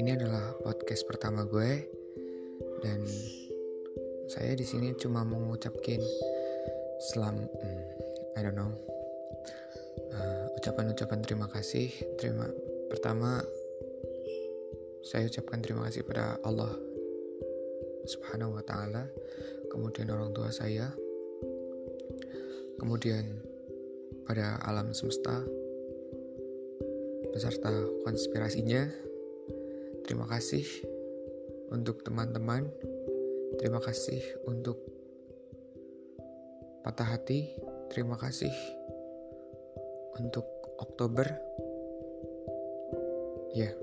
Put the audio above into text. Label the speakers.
Speaker 1: ini adalah podcast pertama gue dan saya di sini cuma mau ngucapin selam hmm, I don't know. Uh, ucapan-ucapan terima kasih. Terima pertama saya ucapkan terima kasih pada Allah Subhanahu wa taala kemudian orang tua saya kemudian pada alam semesta beserta konspirasinya Terima kasih untuk teman-teman. Terima kasih untuk patah hati. Terima kasih untuk Oktober. Ya. Yeah.